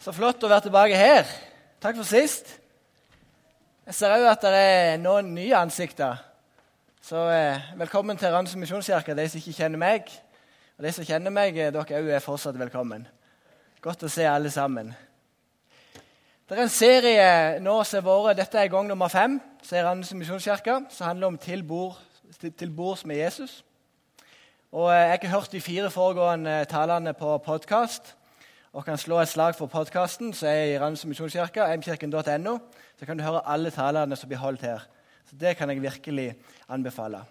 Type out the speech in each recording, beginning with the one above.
Så flott å være tilbake her. Takk for sist. Jeg ser òg at det er noen nye ansikter. Så eh, velkommen til Randers misjonskirke, de som ikke kjenner meg. Og de som kjenner meg, eh, dere òg er fortsatt velkommen. Godt å se alle sammen. Det er en serie nå som har vært, Dette er gang nummer fem så er Randers misjonskirke, som handler om til bords med Jesus. Og eh, Jeg har hørt de fire foregående talene på podkast og kan slå et slag for podkasten, så er jeg i Randers misjonskirke, mkirken.no. Så kan du høre alle talerne som blir holdt her. Så Det kan jeg virkelig anbefale.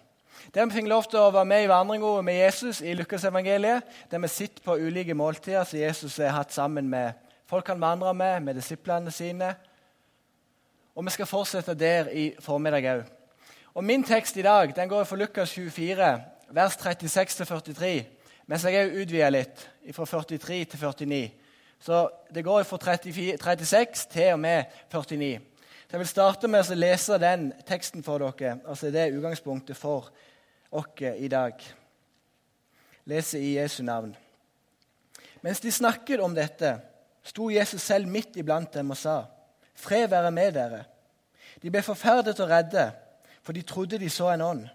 Der vi fikk lov til å være med i vandringa med Jesus i Lukasevangeliet, der vi sitter på ulike måltider som Jesus har hatt sammen med folk han vandrer med, med disiplene sine. Og vi skal fortsette der i formiddag òg. Og Min tekst i dag den går fra Lukas 24, vers 36-43. Mens jeg òg utvider litt, fra 43 til 49. Så det går fra 36 til og med 49. Så Jeg vil starte med å lese den teksten for dere. altså Det er utgangspunktet for oss i dag. Lese i Jesu navn. Mens de snakket om dette, sto Jesus selv midt iblant dem og sa, 'Fred være med dere.' De ble forferdet og redde, for de trodde de så en ånd.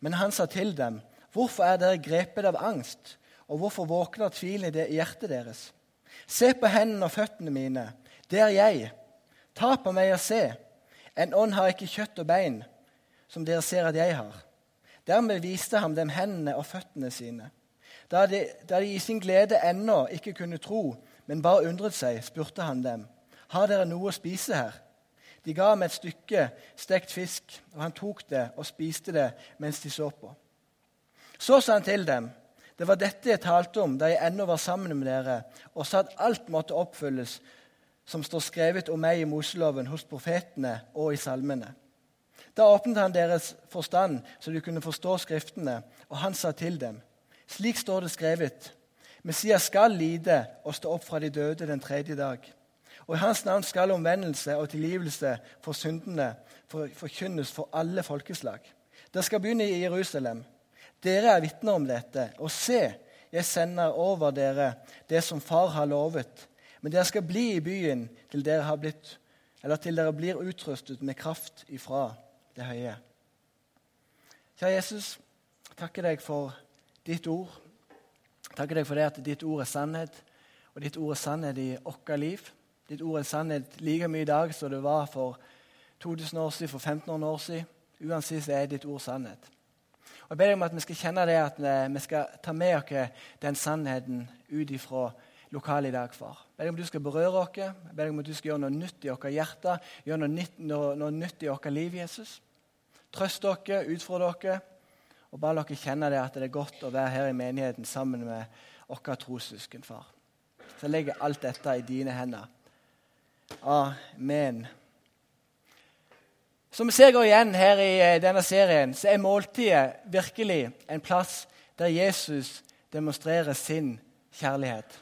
Men han sa til dem, Hvorfor er dere grepet av angst, og hvorfor våkner tvilen i hjertet deres? Se på hendene og føttene mine. Det er jeg. Ta på meg og se. En ånd har ikke kjøtt og bein, som dere ser at jeg har. Dermed viste ham dem hendene og føttene sine. Da de, da de i sin glede ennå ikke kunne tro, men bare undret seg, spurte han dem, har dere noe å spise her? De ga ham et stykke stekt fisk, og han tok det og spiste det mens de så på. Så sa han til dem, det var dette jeg talte om da jeg ennå var sammen med dere, og sa at alt måtte oppfylles som står skrevet om meg i Moseloven, hos profetene og i salmene. Da åpnet han deres forstand, så de kunne forstå Skriftene, og han sa til dem.: Slik står det skrevet. Messias skal lide og stå opp fra de døde den tredje dag. Og i hans navn skal omvendelse og tilgivelse for syndene forkynnes for alle folkeslag. Det skal begynne i Jerusalem. Dere er vitner om dette. Og se, jeg sender over dere det som far har lovet. Men dere skal bli i byen til dere, blitt, til dere blir utrustet med kraft ifra det høye. Kjære Jesus, takker deg for ditt ord. Takker deg for det at ditt ord er sannhet, og ditt ord er sannhet i vårt liv. Ditt ord er sannhet like mye i dag som det var for 2000 år siden, for 1500 år siden. Uansett er ditt ord sannhet. Og Jeg ber deg om at vi skal kjenne det at vi skal ta med oss den sannheten ut ifra lokalet i dag, far. Jeg ber deg om du skal berøre oss, jeg ber deg om at du skal gjøre noe nytt i vårt hjerte, gjøre noe nytt, noe, noe nytt i vårt liv, Jesus. Trøst dere, utfordre dere, og bare dere kjenne det at det er godt å være her i menigheten sammen med våre trossøsken, far. Så jeg legger alt dette i dine hender. Amen. Som vi ser går igjen her i eh, denne serien, så er måltidet virkelig en plass der Jesus demonstrerer sin kjærlighet.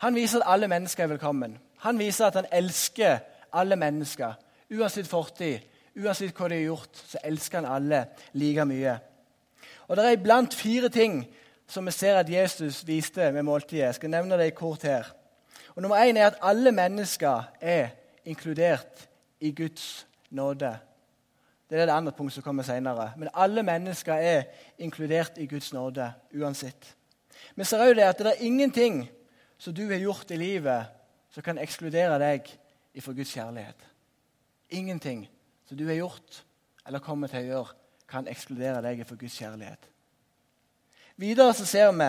Han viser at alle mennesker er velkommen. Han viser at han elsker alle mennesker. Uansett fortid, uansett hva de har gjort, så elsker han alle like mye. Og Det er iblant fire ting som vi ser at Jesus viste med måltidet. Jeg skal nevne det kort her. Og Nummer én er at alle mennesker er inkludert i Guds nåde. Det er det andre punktet som kommer senere. Men alle mennesker er inkludert i Guds nåde uansett. Vi ser òg at det er ingenting som du har gjort i livet, som kan ekskludere deg ifra Guds kjærlighet. Ingenting som du har gjort eller kommer til å gjøre, kan ekskludere deg ifra Guds kjærlighet. Videre så ser vi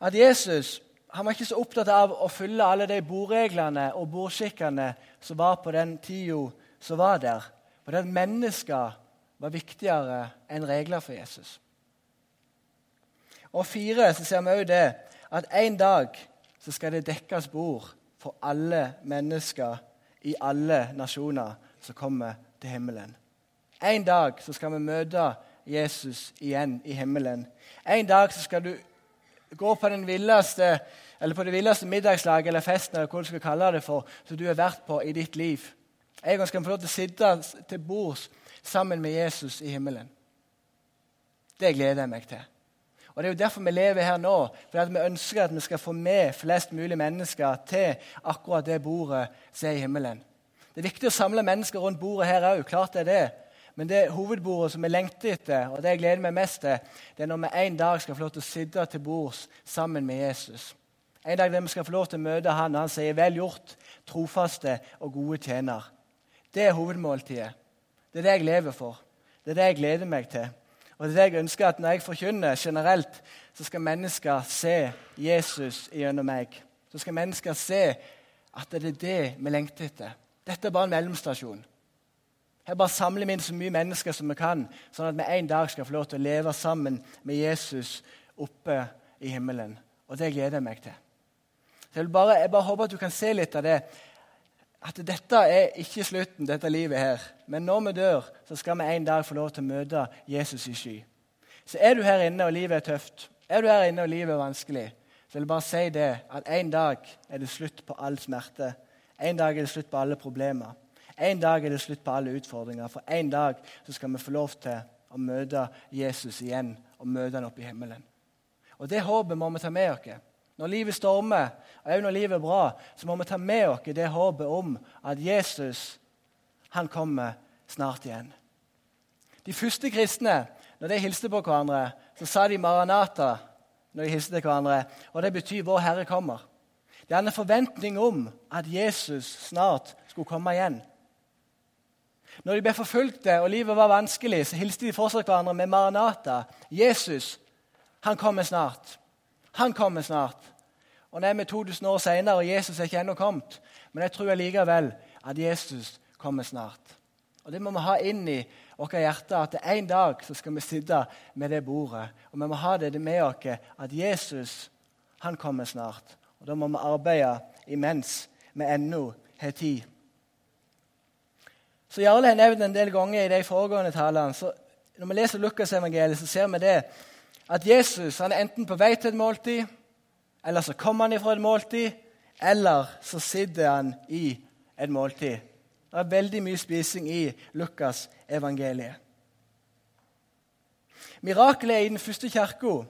at Jesus han var ikke så opptatt av å følge alle de bordreglene og bordskikkene som var på den tida som var der. Og at mennesker var viktigere enn regler for Jesus. Og fire så ser vi òg det at en dag så skal det dekkes bord for alle mennesker i alle nasjoner som kommer til himmelen. En dag så skal vi møte Jesus igjen i himmelen. En dag så skal du gå på, villeste, på det villeste middagslaget eller festen eller hva du skal kalle det for, som du har vært på i ditt liv. En gang skal få lov til å sitte til bords sammen med Jesus i himmelen. Det gleder jeg meg til. Og Det er jo derfor vi lever her nå. For Vi ønsker at vi skal få med flest mulig mennesker til akkurat det bordet som er i himmelen. Det er viktig å samle mennesker rundt bordet her òg. Klart det er det. Men det hovedbordet som jeg lengter etter, og det jeg gleder meg mest til, det er når vi en dag skal få lov til å sitte til bords sammen med Jesus. En dag der vi skal få lov til å møte han, og han sier 'vel gjort, trofaste og gode tjener'. Det er hovedmåltidet. Det er det jeg lever for. Det er det jeg gleder meg til. Og det er det jeg ønsker at Når jeg forkynner generelt, så skal mennesker se Jesus gjennom meg. Så skal mennesker se at det er det vi lengter etter. Dette er bare en mellomstasjon. Her bare samler vi inn så mye mennesker som vi kan, sånn at vi en dag skal få lov til å leve sammen med Jesus oppe i himmelen. Og det gleder jeg meg til. Så jeg, bare, jeg bare håper at du kan se litt av det at dette er ikke slutten, dette livet her. Men når vi dør, så skal vi en dag få lov til å møte Jesus i sky. Så er du her inne, og livet er tøft, er du her inne, og livet er vanskelig, så vil jeg bare si det at en dag er det slutt på all smerte. En dag er det slutt på alle problemer. En dag er det slutt på alle utfordringer. For en dag skal vi få lov til å møte Jesus igjen og møte han oppe i himmelen. Og Det håpet må vi ta med oss. Når livet stormer, og også når livet er bra, så må vi ta med oss det håpet om at Jesus han kommer snart igjen. De første kristne, når de hilste på hverandre, så sa de 'Maranata' når de hilste til hverandre. Og det betyr 'Vår Herre kommer'. De hadde en forventning om at Jesus snart skulle komme igjen. Når de ble forfulgte og livet var vanskelig, så hilste de fortsatt hverandre med 'Maranata'. Jesus, han kommer snart. Han kommer snart. Og Nå er vi 2000 år senere, og Jesus er ikke ennå kommet. Men jeg tror likevel at Jesus kommer snart. Og Det må vi ha inn i vårt hjerte, at en dag så skal vi sitte med det bordet. Og vi må ha det med oss at Jesus han kommer snart. Og Da må vi arbeide imens vi ennå har tid. Så Jarle har nevnt en del ganger i de foregående talene. så Når vi leser Lukasevangeliet, så ser vi det at Jesus han er enten på vei til et måltid, eller så kommer han ifra et måltid, eller så sitter han i et måltid. Det er veldig mye spising i Lukas evangeliet. Mirakelet i den første kirka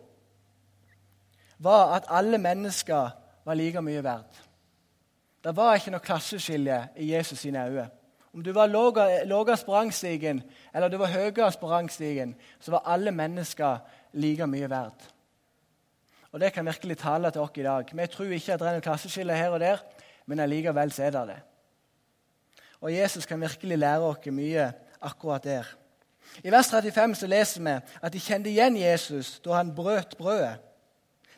var at alle mennesker var like mye verdt. Det var ikke noe klasseskilje i Jesus sine øyne. Om du var lavest på rangstigen eller du var høyest på rangstigen, så var alle mennesker like mye verdt. Og Det kan virkelig tale til oss i dag. Vi tror ikke at det er noe klasseskille her og der, men allikevel er det det. Og Jesus kan virkelig lære oss mye akkurat der. I vers 35 så leser vi at de kjente igjen Jesus da han brøt brødet.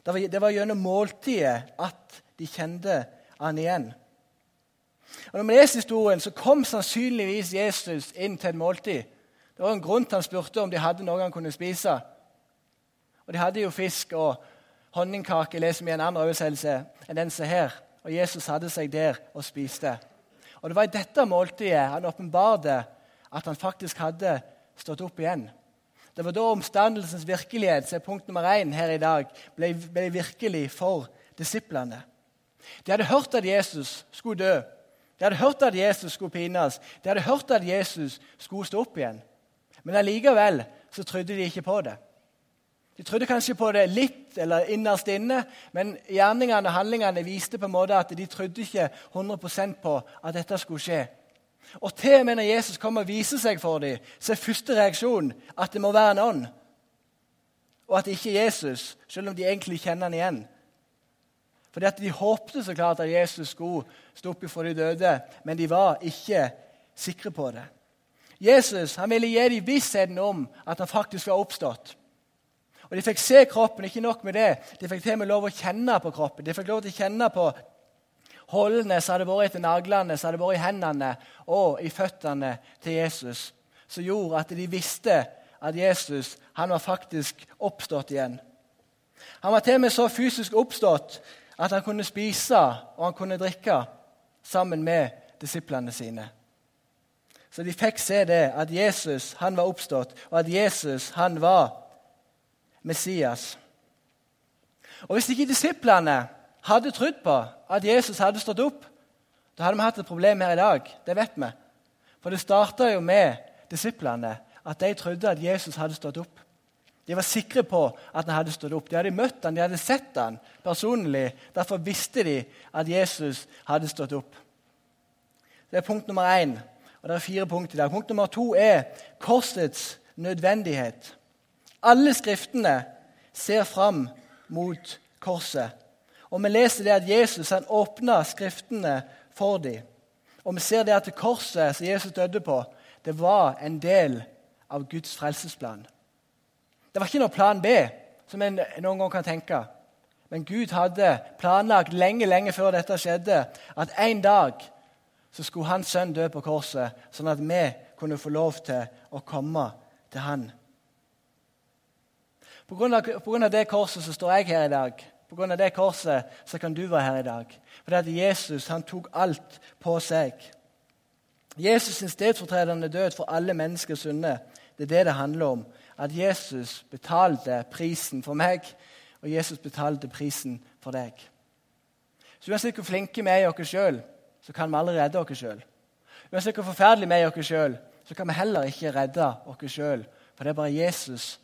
Det var gjennom måltidet at de kjente han igjen. Og Når vi leser historien, så kom sannsynligvis Jesus inn til et måltid. Det var en grunn til han spurte om de hadde noe han kunne spise. Og De hadde jo fisk og honningkake, leser vi i en annen oversettelse enn den som her. Og Jesus hadde seg der og spiste. Og Det var i dette måltidet han åpenbarte at han faktisk hadde stått opp igjen. Det var da omstandelsens virkelighet, som er punkt nummer én her i dag, ble, ble virkelig for disiplene. De hadde hørt at Jesus skulle dø. De hadde hørt at Jesus skulle pines. De hadde hørt at Jesus skulle stå opp igjen. Men allikevel så trodde de ikke på det. De trodde kanskje på det litt eller innerst inne, men gjerningene og handlingene viste på en måte at de trodde ikke 100% på at dette skulle skje. Og til og med når Jesus kommer og viser seg for dem, så er første reaksjon at det må være en ånd. Og at det ikke er Jesus, selv om de egentlig kjenner han igjen. Fordi at De håpte så klart at Jesus skulle stå opp fra de døde, men de var ikke sikre på det. Jesus han ville gi dem vissheten om at han faktisk var oppstått. Og De fikk se kroppen, ikke nok med det. De fikk til med lov å kjenne på kroppen. De fikk lov til å kjenne på hullene som hadde vært etter naglene, som hadde vært i hendene og i føttene til Jesus. Som gjorde at de visste at Jesus han var faktisk oppstått igjen. Han var til og med så fysisk oppstått at han kunne spise og han kunne drikke sammen med disiplene sine. Så de fikk se det, at Jesus han var oppstått, og at Jesus han var Messias. Og Hvis ikke disiplene hadde trodd på at Jesus hadde stått opp, da hadde vi hatt et problem her i dag. Det vet vi. For det starta jo med disiplene, at de trodde at Jesus hadde stått opp. De var sikre på at han hadde stått opp. De hadde møtt han, de hadde sett han personlig. Derfor visste de at Jesus hadde stått opp. Det er punkt nummer én. Og det er fire punkt i dag. Punkt nummer to er korsets nødvendighet. Alle skriftene ser fram mot korset. Og vi leser det at Jesus han åpna skriftene for dem. Og vi ser det at korset som Jesus døde på, det var en del av Guds frelsesplan. Det var ikke noe plan B, som en noen gang kan tenke. Men Gud hadde planlagt lenge lenge før dette skjedde, at en dag så skulle hans sønn dø på korset, sånn at vi kunne få lov til å komme til han. På grunn, av, det korset så står jeg her i dag. På grunn av det korset så kan du være her i dag. Fordi at Jesus han tok alt på seg. Jesus' sin stedfortredende død for alle menneskers synder, det er det det handler om at Jesus betalte prisen for meg, og Jesus betalte prisen for deg. Så Uansett hvor flinke vi er i oss sjøl, så kan vi aldri redde oss sjøl. Uansett hvor forferdelig vi er i oss sjøl, så kan vi heller ikke redde oss sjøl. For det er bare Jesus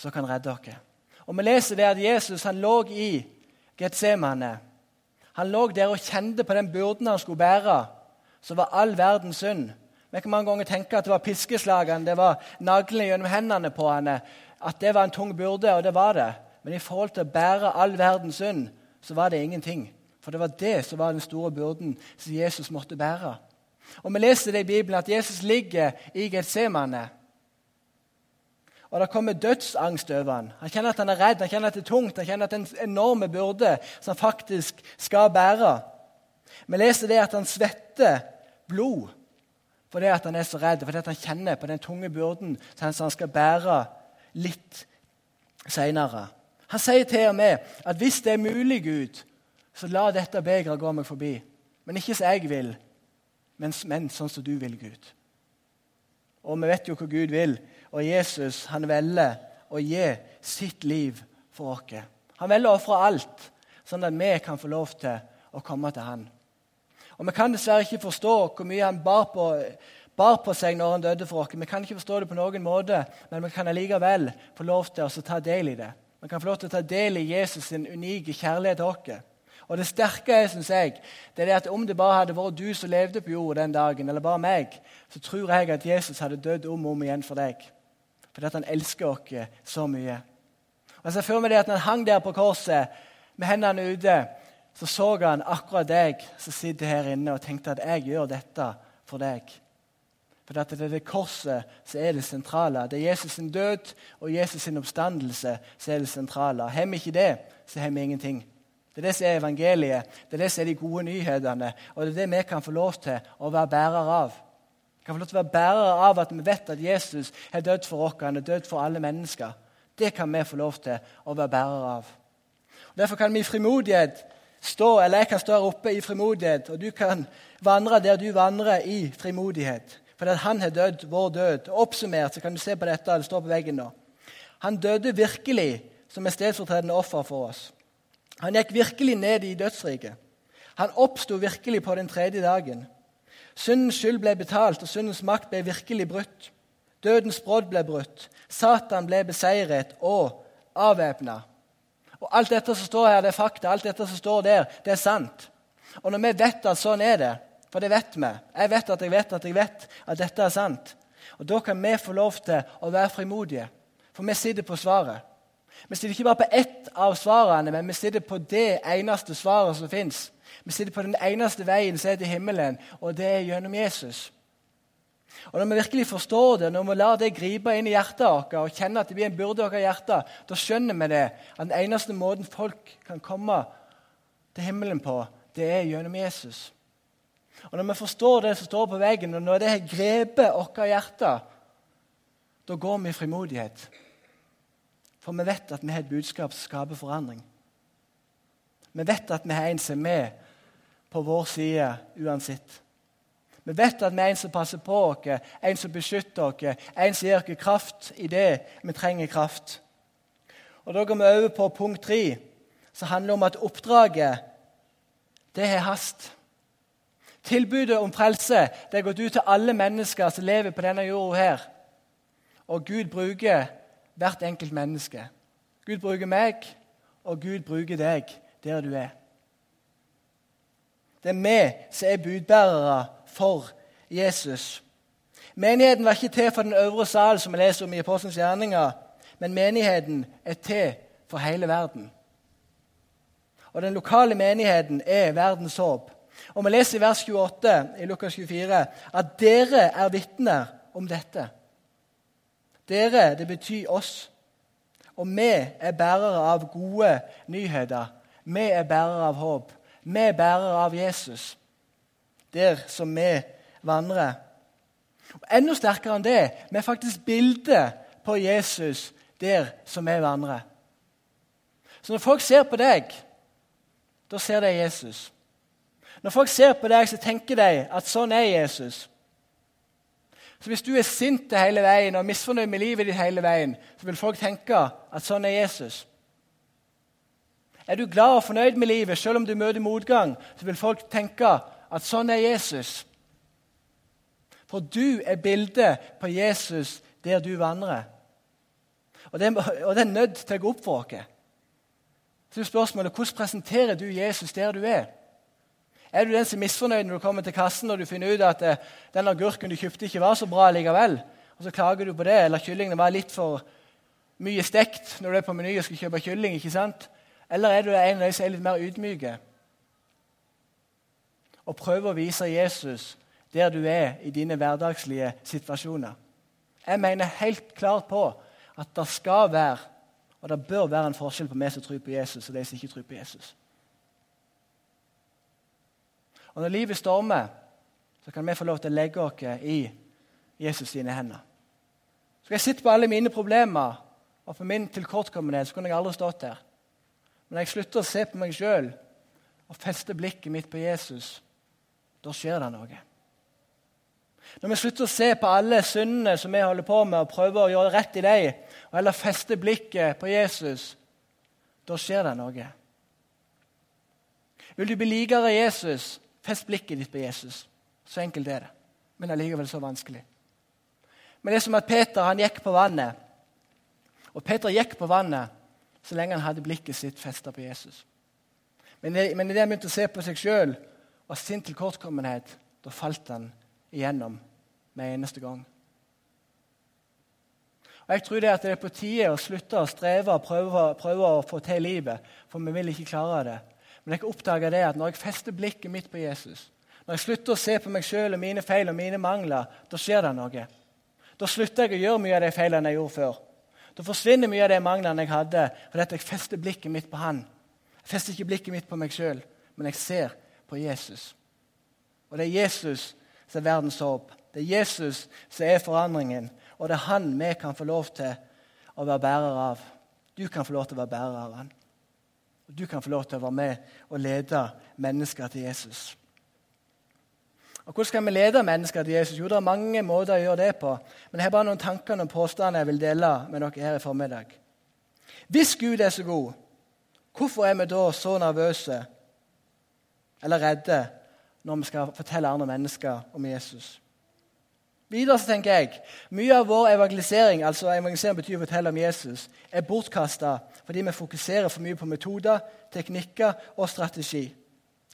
som kan redde oss. Og Vi leser det at Jesus han lå i Getsemane. Han lå der og kjente på den byrden han skulle bære, som var all verdens synd. Vi kan mange ganger tenke at det var piskeslagene, det var naglene gjennom hendene på henne, at det var en tung byrde, og det var det. Men i forhold til å bære all verdens synd, så var det ingenting. For det var det som var den store byrden som Jesus måtte bære. Og Vi leser det i Bibelen at Jesus ligger i Getsemane. Og det kommer dødsangst over han. Han kjenner at han er redd, han kjenner at det er tungt, han kjenner at det er en enorm byrde som han faktisk skal bære. Vi leser det at han svetter blod fordi han er så redd, fordi han kjenner på den tunge byrden som han skal bære litt seinere. Han sier til og med at hvis det er mulig, Gud, så la dette begeret gå meg forbi. Men ikke som jeg vil, men, men sånn som du vil, Gud. Og vi vet jo hva Gud vil, og Jesus han velger å gi sitt liv for oss. Han velger å ofre alt, sånn at vi kan få lov til å komme til Han. Og Vi kan dessverre ikke forstå hvor mye han bar på, bar på seg når han døde for oss. Vi kan ikke forstå det på noen måte, men vi kan allikevel få lov til å ta del i det. Vi kan få lov til å ta del i Jesus' sin unike kjærlighet til oss. Og Det sterke er, synes jeg, det er at om det bare hadde vært du som levde på jord den dagen, eller bare meg, så tror jeg at Jesus hadde dødd om og om igjen for deg. Fordi at han elsker oss så mye. Og jeg ser for meg det at når han hang der på korset med hendene ute, så så han akkurat deg som sitter her inne, og tenkte at jeg gjør dette for deg. For det er det korset som er det sentrale. Det er Jesus sin død og Jesus sin oppstandelse som er det sentrale. Har vi ikke det, så har vi ingenting. Det er det som er evangeliet, det er det som er de gode nyhetene. Og det er det vi kan få lov til å være bærer av. Vi kan få lov til å være bærer av at vi vet at Jesus har dødd for oss, han er død for alle mennesker. Det kan vi få lov til å være bærer av. Og Derfor kan vi i frimodighet stå, eller jeg kan stå her oppe i frimodighet, og du kan vandre der du vandrer i frimodighet. Fordi han har dødd vår død. Oppsummert så kan du se på dette, det står på veggen nå. Han døde virkelig som et stedsfortredende offer for oss. Han gikk virkelig ned i dødsriket. Han oppsto virkelig på den tredje dagen. Syndens skyld ble betalt, og syndens makt ble virkelig brutt. Dødens brodd ble brutt. Satan ble beseiret og avvæpna. Og Alt dette som står her, det er fakta. Alt dette som står der, det er sant. Og når vi vet at sånn er det, for det vet vi Jeg vet at jeg vet at jeg vet at dette er sant. Og Da kan vi få lov til å være frimodige, for vi sitter på svaret. Vi sitter ikke bare på ett av svarene, men vi sitter på det eneste svaret som fins. Vi sitter på den eneste veien som er til himmelen, og det er gjennom Jesus. Og Når vi virkelig forstår det, når vi lar det gripe inn i hjertet vårt og kjenner at det blir en byrde i hjertet, da skjønner vi det, at den eneste måten folk kan komme til himmelen på, det er gjennom Jesus. Og Når vi forstår det som står på veggen, og når det har grepet vårt hjerte, da går vi i frimodighet. For vi vet at vi har et budskap som skaper forandring. Vi vet at vi har en som er med på vår side uansett. Vi vet at vi er en som passer på oss, en som beskytter oss, en som gir oss kraft i det vi trenger kraft. Og Da går vi over på punkt tre, som handler om at oppdraget det har hast. Tilbudet om frelse det er gått ut til alle mennesker som lever på denne jorda her. Og Gud bruker hvert enkelt menneske. Gud bruker meg, og Gud bruker deg der du er. Det er vi som er budbærere for Jesus. Menigheten var ikke til for den øvre sal, som vi leser om i Apostelens gjerninger, men menigheten er til for hele verden. Og den lokale menigheten er verdens håp. Og Vi leser i vers 28 i Lukas 24 at dere er vitner om dette. Dere, det betyr oss. Og vi er bærere av gode nyheter. Vi er bærere av håp. Vi er bærere av Jesus. Der som vi vandrer. Og Enda sterkere enn det, vi er faktisk bildet på Jesus der som vi vandrer. Så når folk ser på deg, da ser de Jesus. Når folk ser på deg, så tenker de at sånn er Jesus. Så Hvis du er sint hele veien og misfornøyd med livet ditt hele veien, så vil folk tenke at sånn er Jesus. Er du glad og fornøyd med livet selv om du møter motgang, så vil folk tenke at sånn er Jesus. For du er bildet på Jesus der du vandrer. Og det, og det er nødt til å gå opp for oss. Så spørsmålet hvordan presenterer du Jesus der du er? Er du den som er misfornøyd når du kommer til kassen og du finner ut at eh, den agurken du kjøpte, ikke var så bra likevel? Og så klager du på det, eller kyllingene var litt for mye stekt når du er på Meny og skal kjøpe kylling? ikke sant? Eller er du en av de som er litt mer ydmyke og prøve å vise Jesus der du er i dine hverdagslige situasjoner? Jeg mener helt klart på at det skal være og det bør være en forskjell på meg som tror på Jesus, og de som ikke tror på Jesus. Og Når livet stormer, så kan vi få lov til å legge oss i Jesus sine hender. Skal jeg sitte på alle mine problemer og på min tilkortkommenhet, så kunne jeg aldri stått der. Men når jeg slutter å se på meg sjøl og fester blikket mitt på Jesus, da skjer det noe. Når vi slutter å se på alle syndene som vi holder på med, og prøver å gjøre rett i dem, og heller fester blikket på Jesus, da skjer det noe. Vil du bli likere Jesus, fest blikket ditt på Jesus. Så enkelt er det. Men allikevel så vanskelig. Men det er som at Peter han gikk på vannet. Og Peter gikk på vannet så lenge han hadde blikket sitt festa på Jesus. Men, det, men idet han begynte å se på seg sjøl og sin tilkortkommenhet, da falt han igjennom med eneste gang. Og Jeg tror det, at det er på tide å slutte å streve og prøve, prøve, å få til livet, for vi vil ikke klare det. Men jeg oppdager det at når jeg fester blikket mitt på Jesus, når jeg slutter å se på meg sjøl og mine feil og mine mangler, da skjer det noe. Da slutter jeg å gjøre mye av de feilene jeg gjorde før. Da forsvinner mye av de manglene jeg hadde, fordi jeg fester blikket mitt på Han. Jeg fester ikke blikket mitt på meg sjøl, men jeg ser på Jesus. Og det er Jesus som er verdens håp. Det er Jesus som er forandringen, og det er han vi kan få lov til å være bærer av. Du kan få lov til å være bærer av han. Og du kan få lov til å være med og lede mennesker til Jesus. Og Hvordan skal vi lede mennesker til Jesus? Jo, Det er mange måter å gjøre det på. Men jeg har bare noen tanker og påstander jeg vil dele med dere her i formiddag. Hvis Gud er så god, hvorfor er vi da så nervøse eller redde når vi skal fortelle andre mennesker om Jesus. Videre så tenker jeg, Mye av vår evangelisering altså evangelisering betyr å fortelle om Jesus, er bortkasta fordi vi fokuserer for mye på metoder, teknikker og strategi.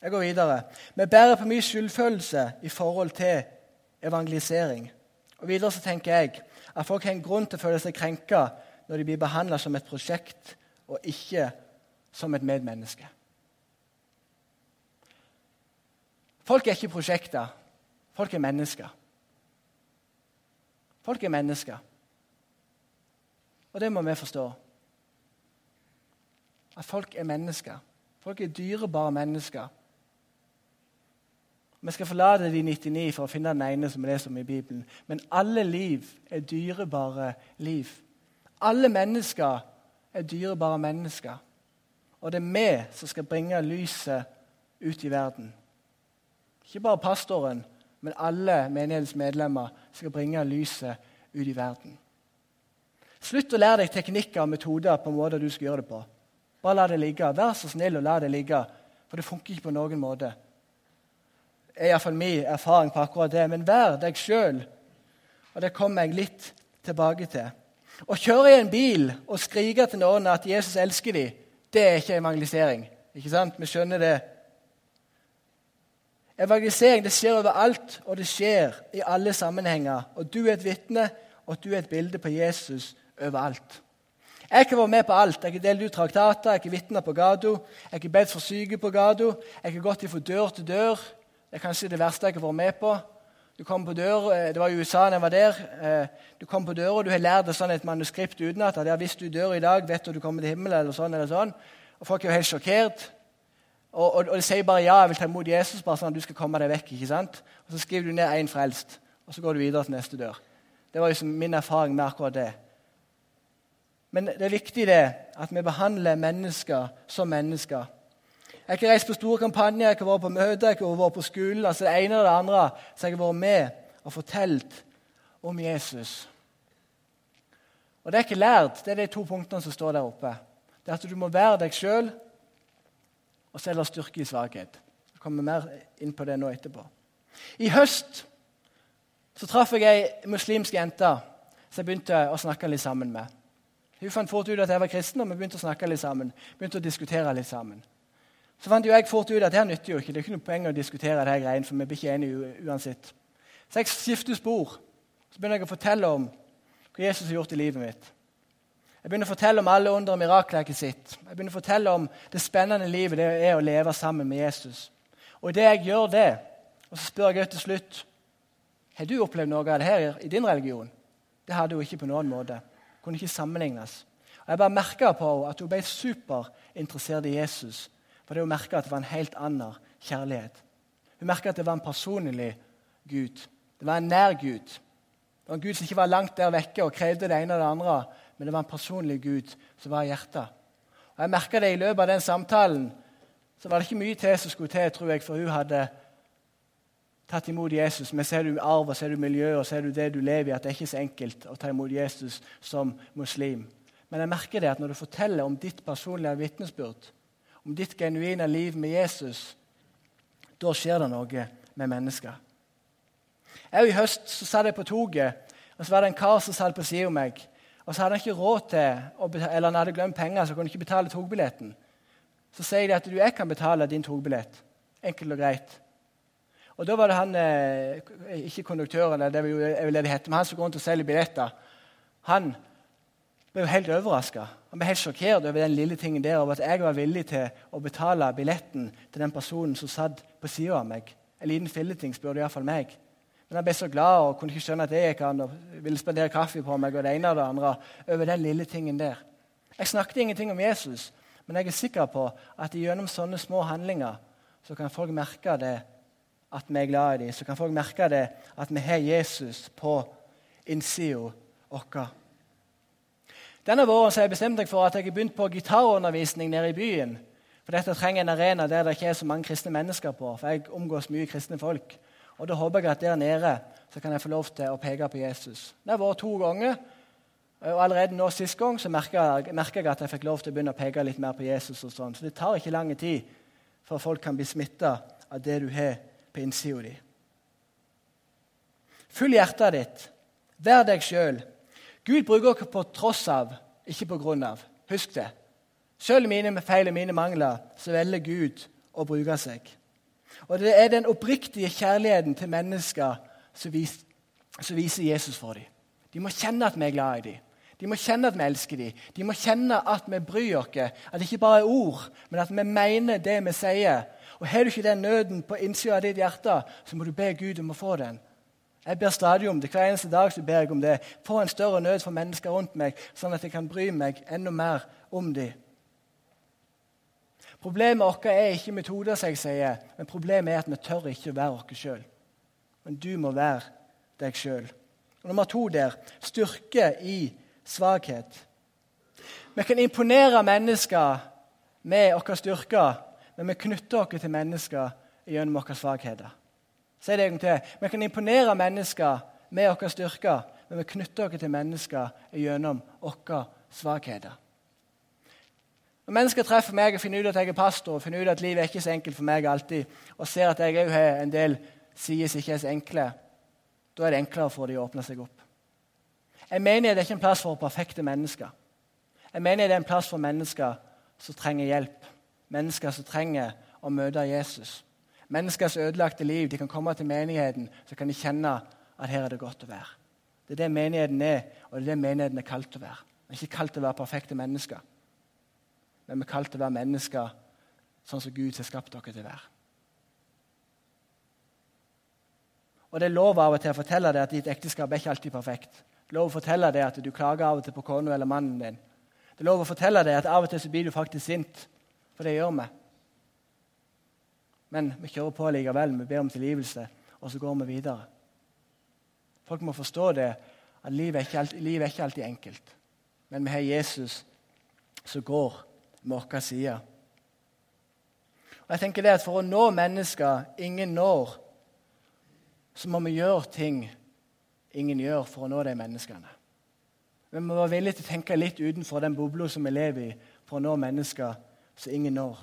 Jeg går videre. Vi bærer på mye skyldfølelse i forhold til evangelisering. Og Videre så tenker jeg at folk har en grunn til å føle seg krenka når de blir behandla som et prosjekt og ikke som et medmenneske. Folk er ikke prosjekter. Folk er mennesker. Folk er mennesker. Og det må vi forstå. At folk er mennesker. Folk er dyrebare mennesker. Vi skal forlate de 99 for å finne den ene som vi leser om i Bibelen. Men alle liv er dyrebare liv. Alle mennesker er dyrebare mennesker. Og det er vi som skal bringe lyset ut i verden. Ikke bare pastoren, men alle menighetens medlemmer skal bringe lyset ut i verden. Slutt å lære deg teknikker og metoder på måter du skal gjøre det på. Bare la det ligge. Vær så snill og la det ligge, for det funker ikke på noen måte. Det er iallfall min erfaring på akkurat det. Men vær deg sjøl. Og det kommer jeg litt tilbake til. Å kjøre i en bil og skrike til noen at Jesus elsker dem, det er ikke evangelisering. Ikke sant? Vi skjønner det. Evangelisering det skjer overalt, og det skjer i alle sammenhenger. Og du er et vitne, og du er et bilde på Jesus overalt. Jeg har ikke vært med på alt. Jeg har ikke delt ut traktater, jeg har ikke på gata, jeg har ikke bedt for syke på gata, jeg har ikke gått fra dør til dør. Det er kanskje det verste jeg har vært med på. Du kom på dør, eh, Det var i USA da jeg var der. Eh, du kom på døra du har lært deg sånn et manuskript utenat. Hvis du dør i dag, vet du at du kommer til himmelen. eller sånn eller sånn. Og Folk er jo helt sjokkert. Og, og, og, sier bare ja, jeg vil ta imot Jesus, bare sånn at du skal komme deg vekk. ikke sant? Og Så skriver du ned én frelst, og så går du videre til neste dør. Det var liksom min erfaring med akkurat det. Men det er viktig det, at vi behandler mennesker som mennesker. Jeg har ikke reist på store kampanjer, jeg har vært på møter, jeg har vært på skolen. altså det ene eller det andre, Så jeg har vært med og fortalt om Jesus. Og Det er ikke lært, det er de to punktene som står der oppe. Det er at Du må være deg sjøl, og så er styrke i svakhet. Jeg kommer mer inn på det nå etterpå. I høst så traff jeg ei muslimsk jente som jeg begynte å snakke litt sammen med. Hun fant fort ut at jeg var kristen, og vi begynte å snakke litt sammen. begynte å diskutere litt sammen. Så fant jeg fort ut at det her nytter jo ikke. Det er ikke noe poeng å diskutere det her greiene, for vi blir ikke enige uansett. Så jeg skifter spor. Så begynner jeg å fortelle om hva Jesus har gjort i livet mitt. Jeg begynner å fortelle om alle under og mirakler sitt. Jeg begynner å fortelle om det spennende livet det er å leve sammen med Jesus. Og idet jeg gjør det, og så spør jeg til slutt har du opplevd noe av det her i din religion. Det hadde hun ikke på noen måte. Kunne ikke sammenlignes. Og Jeg bare merka på henne at hun ble superinteressert i Jesus fordi hun merka at det var en helt annen kjærlighet. Hun merka at det var en personlig Gud. Det var en nær Gud. Det var en Gud som ikke var langt der vekke og krevde det ene og det andre, men det var en personlig Gud som var i hjertet. Og Jeg merka det i løpet av den samtalen. Så var det ikke mye til som skulle til, tror jeg, for hun hadde tatt imot Jesus. Men ser du arv og ser du miljø og ser du det du lever i, at det er ikke så enkelt å ta imot Jesus som muslim. Men jeg merker det at når du forteller om ditt personlige vitnesbyrd, om ditt genuine liv med Jesus, da skjer det noe med mennesker. Jeg, I høst så satt jeg på toget, og så var det en kar som satt på siden av meg. Og så hadde han ikke råd til, eller han hadde glemt penger, så kunne han ikke betale togbilletten. Så sier de at du, jeg kan betale din togbillett. Enkelt og greit. Og Da var det han, eh, ikke konduktøren, det var jo det det heter, men han som går rundt og selger billetter. Han ble jo helt overraska. Han ble helt sjokkert over den lille tingen der, over at jeg var villig til å betale billetten til den personen som satt på sida av meg. En liten filleting, spør du iallfall meg. Men han ble så glad og kunne ikke skjønne at det gikk an, og ville spandere kaffe på meg og det ene og det andre over den lille tingen der. Jeg snakket ingenting om Jesus, men jeg er sikker på at gjennom sånne små handlinger så kan folk merke det at vi er glad i dem. Så kan folk merke det at vi har Jesus på innsida vår. Denne våren har jeg bestemt meg for at jeg har begynt på gitarundervisning nede i byen. For dette trenger en arena der det ikke er så mange kristne mennesker på. For jeg omgås mye kristne folk. Og Da håper jeg at der nede så kan jeg få lov til å peke på Jesus. Det har vært to ganger. Og Allerede nå sist gang så merker jeg, at jeg fikk lov til å begynne å peke litt mer på Jesus. og sånn. Så det tar ikke lang tid før folk kan bli smitta av det du har på innsida di. Følg hjertet ditt. Vær deg sjøl. Gud bruker dere på tross av, ikke på grunn av. Husk det. Selv mine feil og mine mangler så velger Gud å bruke seg. Og Det er den oppriktige kjærligheten til mennesker som, vis, som viser Jesus for dem. De må kjenne at vi er glad i dem. De må kjenne at vi elsker dem. De må kjenne at vi bryr oss. At det ikke bare er ord, men at vi mener det vi sier. Og Har du ikke den nøden på innsida av ditt hjerte, så må du be Gud om å få den. Jeg ber stadig om det. Hver eneste dag så ber jeg om det. Få en større nød for mennesker rundt meg, sånn at jeg kan bry meg enda mer om dem. Problemet vårt er ikke metoder, som jeg sier, men problemet er at vi tør ikke å være oss sjøl. Men du må være deg sjøl. Nummer to der styrke i svakhet. Vi kan imponere mennesker med våre styrker, men vi knytter oss til mennesker gjennom våre svakheter. Si det en gang til. Vi kan imponere mennesker med våre styrker, men vi knytter oss til mennesker gjennom våre svakheter. Når mennesker treffer meg og finner ut at jeg er pastor, og finner ut at livet er ikke så enkelt for meg alltid, og ser at jeg òg har en del sider som ikke er så enkle, da er det enklere for dem å åpne seg opp. En menighet er ikke en plass for perfekte mennesker. En menighet er en plass for mennesker som trenger hjelp. Mennesker som trenger å møte Jesus. Menneskers ødelagte liv. De kan komme til menigheten så kan de kjenne at her er det godt å være. Det er det menigheten er, og det er det menigheten er kalt å være. Vi er ikke kalt å være perfekte mennesker, men vi er kalt til å være mennesker sånn som Gud har skapt dere til å være. Og Det er lov av og til å fortelle deg at ditt ekteskap er ikke alltid perfekt. Det er lov å fortelle deg at du klager av og til på kona eller mannen din. Det er lov å fortelle deg at av og til så blir du faktisk sint, for det gjør vi. Men vi kjører på likevel. Vi ber om tilgivelse, og så går vi videre. Folk må forstå det, at livet er ikke alltid, livet er ikke alltid enkelt. Men vi har Jesus som går side. Og jeg tenker det at For å nå mennesker ingen når, så må vi gjøre ting ingen gjør for å nå de menneskene. Vi må være villige til å tenke litt utenfor den bobla som vi lever i, for å nå mennesker som ingen når.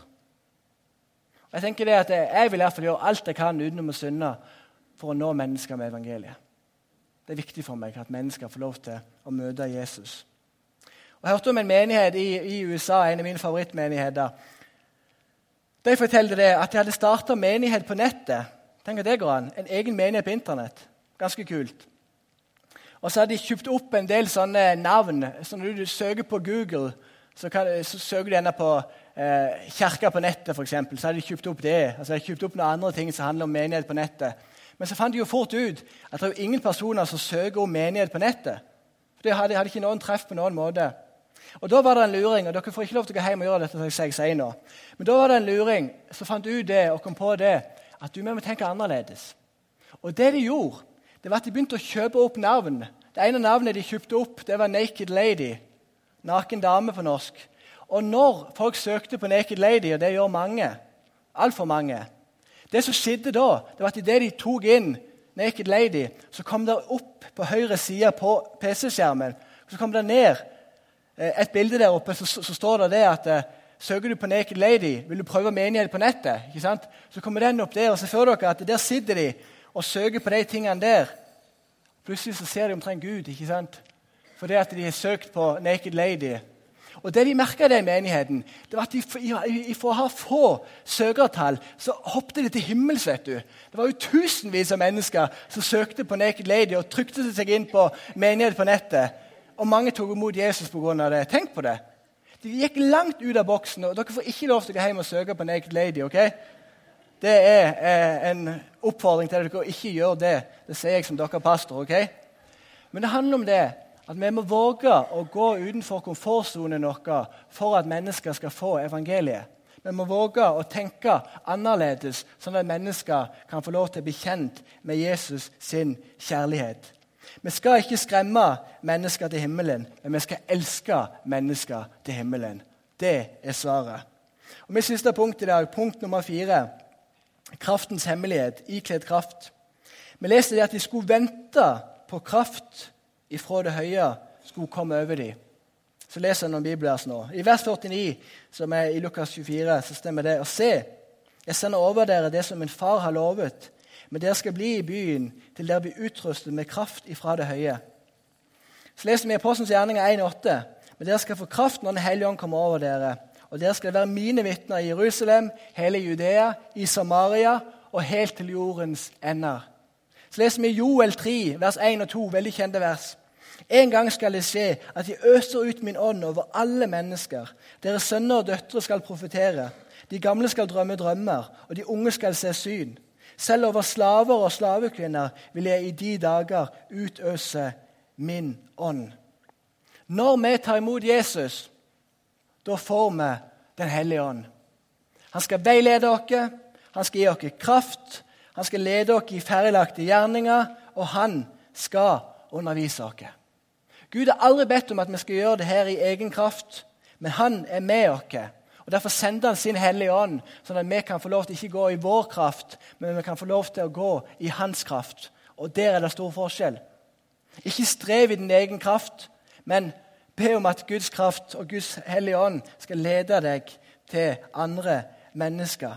Og jeg tenker det at jeg vil i hvert fall gjøre alt jeg kan utenom å synde for å nå mennesker med evangeliet. Det er viktig for meg at mennesker får lov til å møte Jesus. Jeg hørte om en menighet i, i USA, en av mine favorittmenigheter. De fortalte det at de hadde starta menighet på nettet. Tenk at det går an. En egen menighet på Internett. Ganske kult. Og så hadde de kjøpt opp en del sånne navn. Så når du søker på Google, så, kan, så søker du gjerne på eh, kirka på nettet, f.eks. Så hadde de kjøpt opp det. Altså de hadde kjøpt opp noen andre ting som handler om menighet på nettet. Men så fant de jo fort ut at det er ingen personer som søker om menighet på nettet. For Det hadde, hadde ikke noen treff på noen måte. Og Da var det en luring, og dere får ikke lov til å gå hjem og gjøre dette. som jeg sier nå. Men da var det en luring som fant ut det og kom på det, at du må tenke annerledes. Og det de gjorde, det var at de begynte å kjøpe opp navn. Det ene navnet de kjøpte opp, det var Naked Lady. Naken dame på norsk. Og når folk søkte på Naked Lady, og det gjør mange, altfor mange, det som skjedde da, det var at idet de tok inn Naked Lady, så kom det opp på høyre side på PC-skjermen så kom det ned et bilde der oppe, så, så står det det at eh, Søker du på Naked Lady, vil du prøve menighet på nettet, ikke sant? så kommer den opp der. og så føler dere at Der sitter de og søker på de tingene der. Plutselig så ser de omtrent Gud. ikke sant? Fordi at de har søkt på Naked Lady. Og Det de merka i menigheten, det var at for å ha få søkertall så hoppet de til himmels. vet du. Det var jo tusenvis av mennesker som søkte på Naked Lady og trykte seg inn på menighet på nettet. Og mange tok imot Jesus pga. det. Tenk på det. De gikk langt ut av boksen. og Dere får ikke lov til å gå hjem og søke på Naked Lady. ok? Det er eh, en oppfordring til dere dere ikke gjør det. Det sier jeg som dere pastor. ok? Men det handler om det at vi må våge å gå utenfor komfortsonen vår for at mennesker skal få evangeliet. Vi må våge å tenke annerledes, sånn at mennesker kan få lov til å bli kjent med Jesus sin kjærlighet. Vi skal ikke skremme mennesker til himmelen, men vi skal elske mennesker til himmelen. Det er svaret. Og Mitt siste punkt i dag, punkt nummer fire, kraftens hemmelighet, ikledd kraft. Vi leste det at de skulle vente på kraft ifra det høye skulle komme over dem. Så leser jeg noen bibelvers nå. I vers 49, som er i Lukas 24, så stemmer det. Og se, jeg sender over dere det som min far har lovet, men dere skal bli i byen til dere blir utrustet med kraft ifra det høye. Så leser vi i Apostelens gjerninger 1,8. Men dere skal få kraft når Den hellige ånd kommer over dere. Og dere skal være mine vitner i Jerusalem, hele Judea, i Samaria og helt til jordens ender. Så leser vi Joel 3, vers 1 og 2, veldig kjente vers. En gang skal det skje at jeg øser ut min ånd over alle mennesker. Deres sønner og døtre skal profetere. De gamle skal drømme drømmer, og de unge skal se syn. Selv over slaver og slavekvinner vil jeg i de dager utøse min ånd. Når vi tar imot Jesus, da får vi Den hellige ånd. Han skal veilede oss, han skal gi oss kraft, han skal lede oss i ferdiglagte gjerninger, og han skal undervise oss. Gud har aldri bedt om at vi skal gjøre det her i egen kraft, men han er med oss. Og Derfor sender han sin Hellige Ånd, sånn at vi kan få lov til ikke gå i vår kraft, men vi kan få lov til å gå i hans kraft. Og der er det stor forskjell. Ikke strev i din egen kraft, men be om at Guds kraft og Guds Hellige Ånd skal lede deg til andre mennesker.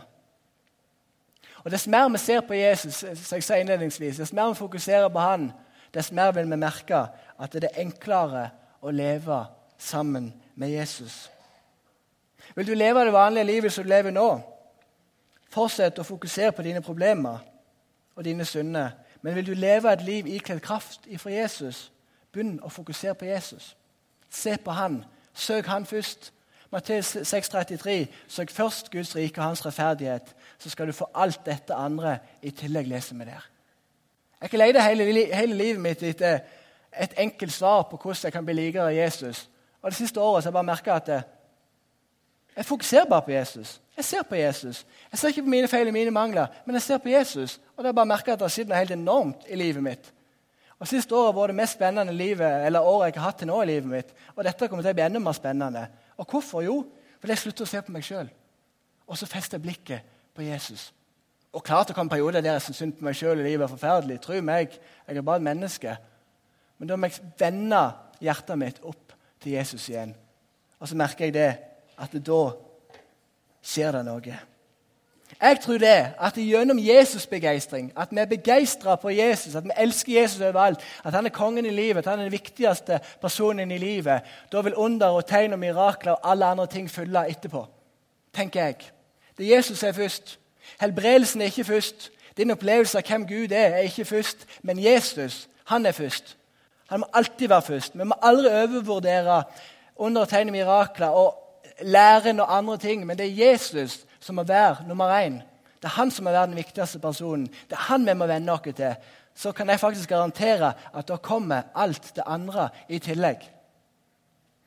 Og Dess mer vi ser på Jesus, som jeg sa innledningsvis, dess mer vi fokuserer på han, dess mer vil vi merke at det er enklere å leve sammen med Jesus. Vil du leve det vanlige livet som du lever nå? Fortsett å fokusere på dine problemer og dine synder. Men vil du leve et liv ikledd kraft ifra Jesus, begynn å fokusere på Jesus. Se på han. Søk han først. Matteus 6,33.: Søk først Guds rike og hans rettferdighet, så skal du få alt dette andre i tillegg, leser vi der. Jeg ikke leid hele, hele livet mitt etter et enkelt svar på hvordan jeg kan bli likere Jesus. Og Det siste året så har jeg bare merka at jeg fokuserer bare på Jesus. Jeg ser på Jesus. Jeg ser ikke på mine feil og mine mangler, men jeg ser på Jesus. Og det har bare merka at det har skjedd noe helt enormt i livet mitt. Og Siste året var det mest spennende livet, eller året jeg har hatt til nå i livet mitt. Og dette kommer til å bli enda mer spennende. Og hvorfor? Jo, fordi jeg slutter å se på meg sjøl. Og så fester jeg blikket på Jesus. Og klart det kommer perioder der jeg syns synd på meg sjøl i livet er forferdelig. Tro meg, jeg er bare et menneske. Men da må jeg vende hjertet mitt opp til Jesus igjen. Og så merker jeg det, at da skjer det noe. Jeg tror det, at gjennom Jesus-begeistring, at vi er begeistra på Jesus, at vi elsker Jesus overalt, at han er kongen i livet, at han er den viktigste personen i livet, da vil under og tegn og mirakler og alle andre ting følge etterpå. tenker jeg. Det Jesus er først. Helbredelsen er ikke først. Din opplevelse av hvem Gud er, er ikke først. Men Jesus, han er først. Han må alltid være først. Vi må aldri overvurdere under og tegn og mirakler og læren og andre ting, men det er Jesus som må være nummer én. Det er han som må være den viktigste personen. Det er han vi må venne oss til. Så kan jeg faktisk garantere at da kommer alt det andre i tillegg.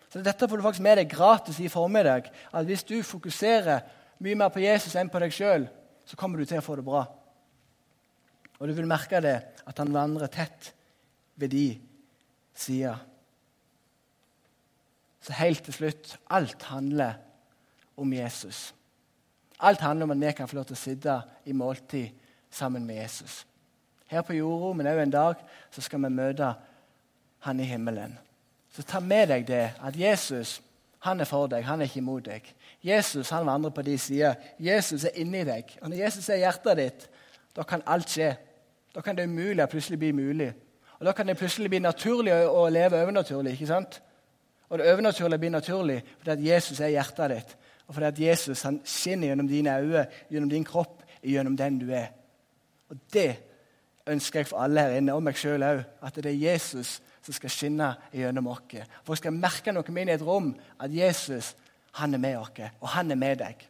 Så Dette får du faktisk med deg gratis i formiddag. At Hvis du fokuserer mye mer på Jesus enn på deg sjøl, så kommer du til å få det bra. Og du vil merke det, at han vandrer tett ved de sider. Så helt til slutt alt handler om Jesus. Alt handler om at vi kan få lov til å sitte i måltid sammen med Jesus. Her på jorda, men òg en dag, så skal vi møte han i himmelen. Så ta med deg det at Jesus han er for deg, han er ikke imot deg. Jesus han vandrer på de sider. Jesus er inni deg. Og Når Jesus er i hjertet ditt, da kan alt skje. Da kan det umulige plutselig bli mulig. Og Da kan det plutselig bli naturlig å leve overnaturlig. ikke sant? Og det overnaturlige blir naturlig fordi at Jesus er hjertet ditt. Og fordi at Jesus han skinner gjennom dine øyne, gjennom din kropp, gjennom den du er. Og Det ønsker jeg for alle her inne, og meg sjøl òg, at det er Jesus som skal skinne gjennom oss. Jeg skal merke noe med inn i et rom at Jesus han er med oss, og han er med deg.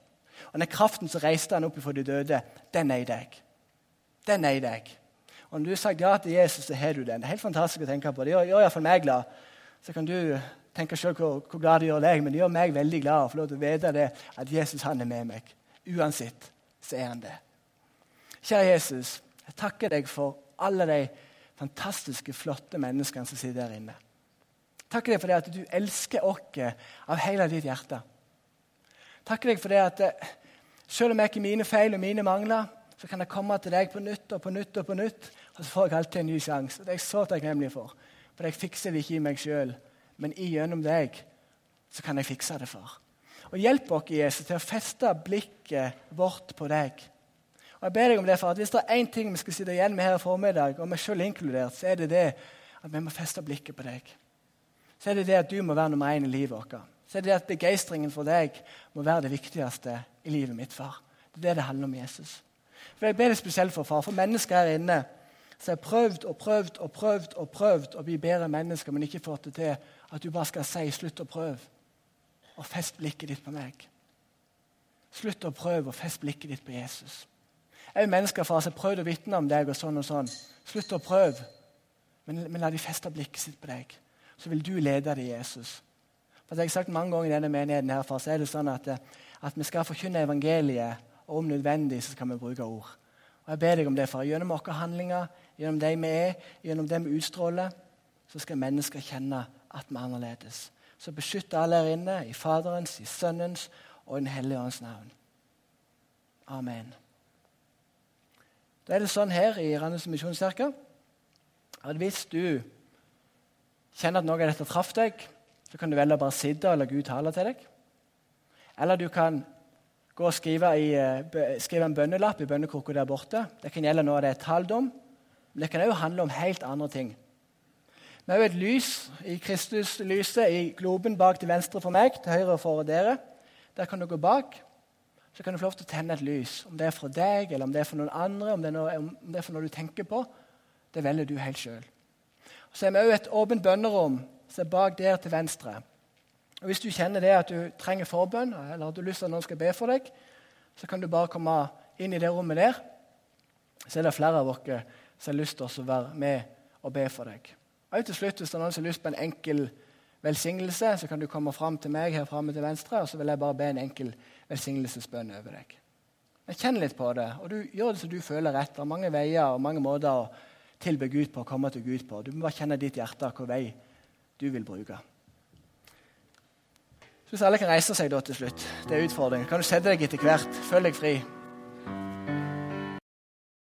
Og Den kraften som reiste han opp fra de døde, den er i deg. Den er i deg. Og Når du sagt ja til Jesus, så har du den. Det er helt fantastisk å tenke på. Det gjør iallfall meg glad. Så kan du tenke selv hvor, hvor, glad det gjør deg, men det gjør meg veldig glad å få lov til å vite det, at Jesus han er med meg. Uansett så er han det. Kjære Jesus, jeg takker deg for alle de fantastiske, flotte menneskene som sitter der inne. Takker deg for det at du elsker oss av hele ditt hjerte. Takker deg for det at eh, selv om jeg ikke mine feil og mine mangler, så kan jeg komme til deg på nytt og på nytt og på nytt, og så får jeg alltid en ny sjanse. Det er jeg så takknemlig for. For jeg fikser det ikke i meg sjøl, men igjennom deg så kan jeg fikse det, far. Og Hjelp oss, Jesus, til å feste blikket vårt på deg. Og jeg ber deg om det, for at Hvis det er én ting vi skal sitte igjen med her i formiddag, og meg selv inkludert, så er det det at vi må feste blikket på deg. Så er det det at du må være nummer én i livet vårt. Så er det det at begeistringen for deg må være det viktigste i livet mitt, far. Det er det det handler om Jesus. For Jeg ber deg spesielt for far, for mennesker her inne som har prøvd og prøvd og prøvd og prøvd å bli bedre mennesker, men ikke fått det til, at du bare skal si 'slutt å prøve', og fest blikket ditt på meg. Slutt å prøve og fest blikket ditt på Jesus. Òg mennesker far, som har prøvd å vitne om deg og sånn og sånn. Slutt å prøve, men, men la de feste blikket sitt på deg. Så vil du lede dem, Jesus. For Jeg har sagt mange ganger i denne menigheten her, far, så er det sånn at, at vi skal forkynne evangeliet, og om nødvendig så skal vi bruke ord. Og Jeg ber deg om det, far. Gjennom våre handlinger, gjennom de vi er, gjennom det vi utstråler, så skal mennesker kjenne at vi er annerledes. Så beskytt alle her inne, i Faderens, i Sønnens og i Den hellige ånds navn. Amen. Da er det sånn her i Randesund misjonskirke at hvis du kjenner at noe av dette traff deg, så kan du velge å bare sitte og la Gud tale til deg. Eller du kan gå og skrive, i, eh, skrive en bønnelapp i bønnekrukka der borte. Det kan gjelde noe av det er talt om, men det kan òg handle om helt andre ting. Vi har jo et lys i Kristuslyset i globen bak til venstre for meg, til høyre for dere. Der kan du gå bak. Så kan du få lov til å tenne et lys. Om det er for deg, eller om det er for noen andre, om det er, noe, om det er for noe du tenker på, det velger du helt sjøl. Så har vi òg et åpent bønnerom som er bak der til venstre. Og Hvis du kjenner det at du trenger forbønn, eller har du lyst til at noen skal be for deg, så kan du bare komme inn i det rommet der. Så er det flere av dere som har lyst til å være med og be for deg. Og til slutt, Hvis det er noen som har lyst på en enkel velsignelse, så kan du komme fram til meg her framme til venstre, og så vil jeg bare be en enkel velsignelsesbønn over deg. Men Kjenn litt på det, og du gjør det som du føler rett. Det er mange veier og mange måter å tilbe Gud på, å komme til Gud på. Du må bare kjenne ditt hjerte hvilken vei du vil bruke. Så Hvis alle kan reise seg da til slutt, det er utfordringen, kan du sette deg etter hvert. Følg deg fri.